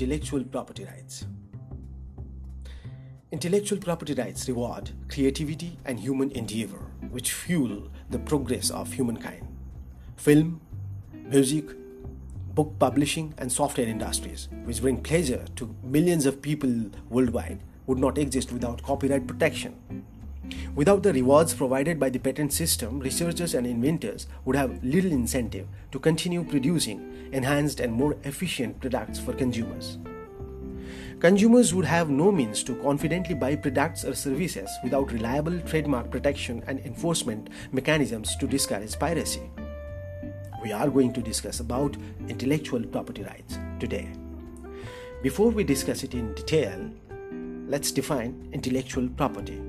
intellectual property rights. Intellectual property rights reward creativity and human endeavor, which fuel the progress of humankind. Film, music, book publishing, and software industries, which bring pleasure to millions of people worldwide, would not exist without copyright protection. Without the rewards provided by the patent system, researchers and inventors would have little incentive to continue producing enhanced and more efficient products for consumers. Consumers would have no means to confidently buy products or services without reliable trademark protection and enforcement mechanisms to discourage piracy. We are going to discuss about intellectual property rights today. Before we discuss it in detail, let's define intellectual property.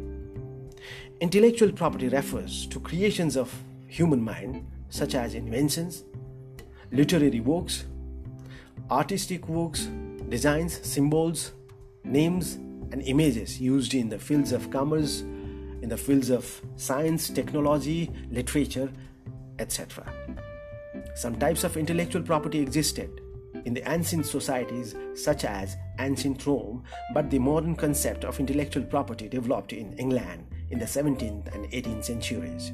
Intellectual property refers to creations of human mind such as inventions, literary works, artistic works, designs, symbols, names, and images used in the fields of commerce, in the fields of science, technology, literature, etc. Some types of intellectual property existed in the ancient societies such as ancient Rome, but the modern concept of intellectual property developed in England in the 17th and 18th centuries.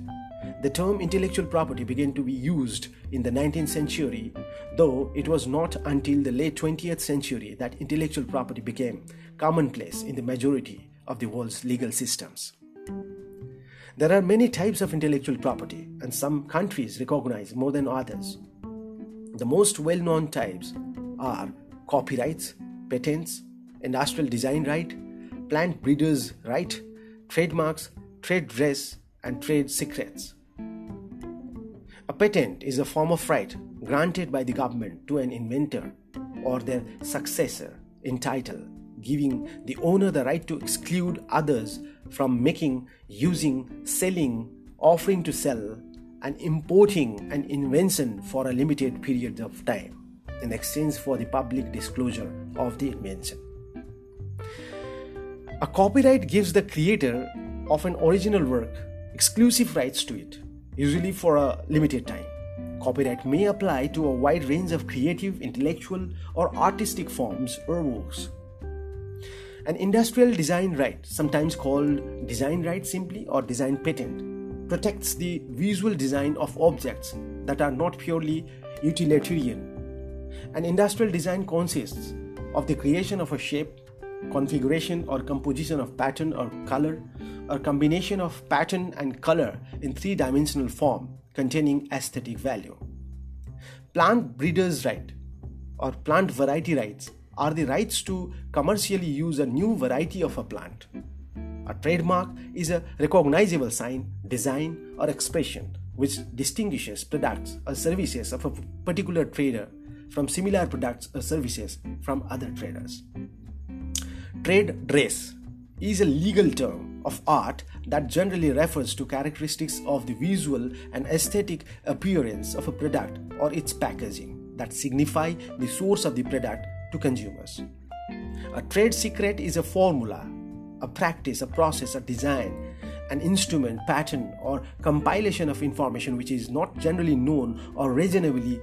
The term intellectual property began to be used in the 19th century, though it was not until the late 20th century that intellectual property became commonplace in the majority of the world's legal systems. There are many types of intellectual property, and some countries recognize more than others. The most well known types are copyrights, patents, industrial design right, plant breeders' right, trademarks, trade dress, and trade secrets. A patent is a form of right granted by the government to an inventor or their successor in title, giving the owner the right to exclude others from making, using, selling, offering to sell, and importing an invention for a limited period of time in exchange for the public disclosure of the invention. A copyright gives the creator of an original work exclusive rights to it usually for a limited time. Copyright may apply to a wide range of creative, intellectual, or artistic forms or works. An industrial design right, sometimes called design right simply or design patent, protects the visual design of objects that are not purely utilitarian. An industrial design consists of the creation of a shape, configuration, or composition of pattern or color or combination of pattern and color in three dimensional form containing aesthetic value. Plant breeders' right or plant variety rights are the rights to commercially use a new variety of a plant. A trademark is a recognizable sign, design, or expression which distinguishes products or services of a particular trader from similar products or services from other traders. Trade dress is a legal term of art that generally refers to characteristics of the visual and aesthetic appearance of a product or its packaging that signify the source of the product to consumers. A trade secret is a formula, a practice, a process, a design, an instrument, pattern, or compilation of information which is not generally known or reasonably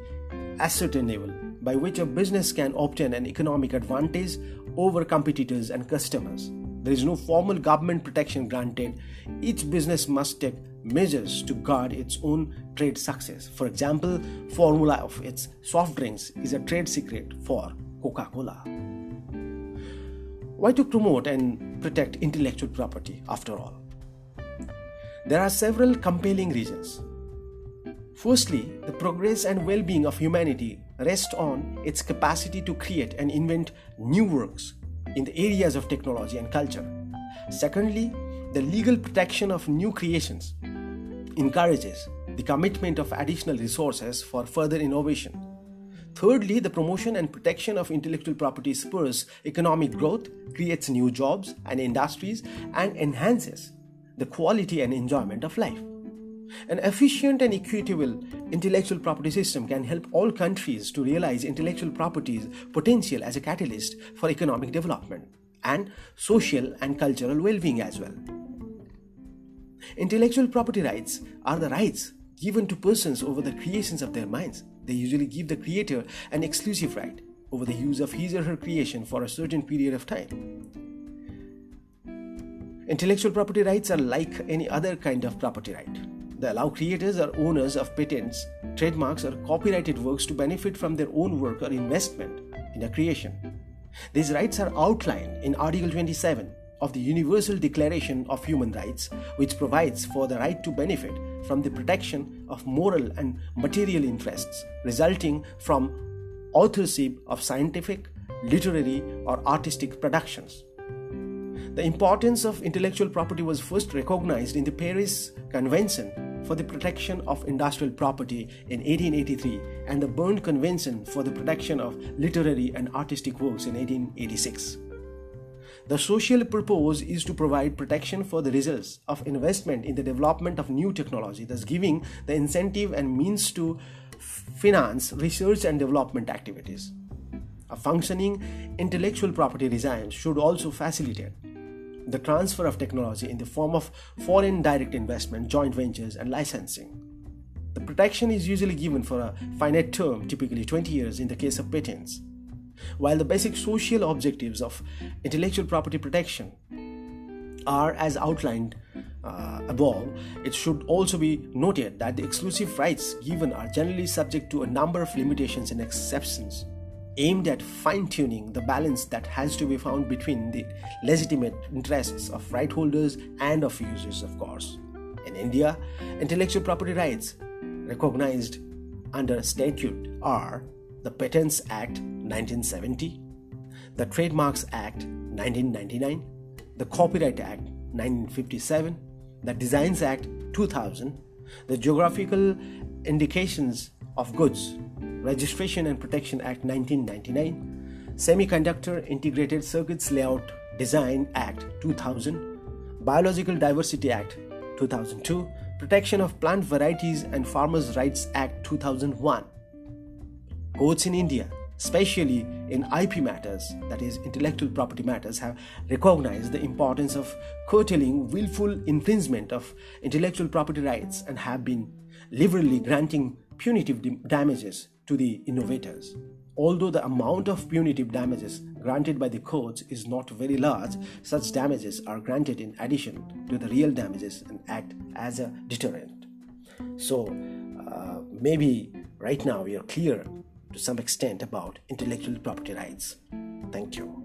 ascertainable, by which a business can obtain an economic advantage over competitors and customers. There is no formal government protection granted. Each business must take measures to guard its own trade secrets. For example, formula of its soft drinks is a trade secret for Coca-Cola. Why to promote and protect intellectual property after all? There are several compelling reasons. Firstly, the progress and well being of humanity rest on its capacity to create and invent new works in the areas of technology and culture. Secondly, the legal protection of new creations encourages the commitment of additional resources for further innovation. Thirdly, the promotion and protection of intellectual property spurs economic growth, creates new jobs and industries, and enhances the quality and enjoyment of life. An efficient and equitable intellectual property system can help all countries to realize intellectual property's potential as a catalyst for economic development and social and cultural well being as well. Intellectual property rights are the rights given to persons over the creations of their minds. They usually give the creator an exclusive right. over the use of his or her creation for a certain period of time. Intellectual property rights are like any other kind of property right. They allow creators or owners of patents, trademarks, or copyrighted works to benefit from their own work or investment in a creation. These rights are outlined in Article 27 of the Universal Declaration of Human Rights, which provides for the right to benefit from the protection of moral and material interests resulting from authorship of scientific, literary, or artistic productions. The importance of intellectual property was first recognized in the Paris Convention for the Protection of Industrial Property in 1883 and the Berne Convention for the Protection of Literary and Artistic Works in 1886. The social purpose is to provide protection for the results of investment in the development of new technology, thus giving the incentive and means to finance research and development activities. A functioning intellectual property regime should also facilitate the transfer of technology in the form of foreign direct investment, joint ventures, and licensing. The protection is usually given for a finite term, typically 20 years in the case of patents. While the basic social objectives of intellectual property protection are as outlined uh, above, it should also be noted that the exclusive rights given are generally subject to a number of limitations and exceptions aimed at fine tuning the balance that has to be found between the legitimate interests of right holders and of users, of course. In India, intellectual property rights recognized under statute are the Patents Act 1970, the Trademarks Act 1999, the Copyright Act 1957, the Designs Act 2000, the Geographical Indications of Goods Registration and Protection Act 1999, Semiconductor Integrated Circuits Layout Design Act 2000, Biological Diversity Act 2002, Protection of Plant Varieties and Farmers' Rights Act 2001. Courts in India, especially in IP matters, that is, intellectual property matters, have recognized the importance of curtailing willful infringement of intellectual property rights and have been liberally granting punitive damages to the innovators. Although the amount of punitive damages granted by the courts is not very large, such damages are granted in addition to the real damages and act as a deterrent. So, uh, maybe right now we are clear to some extent about intellectual property rights. Thank you.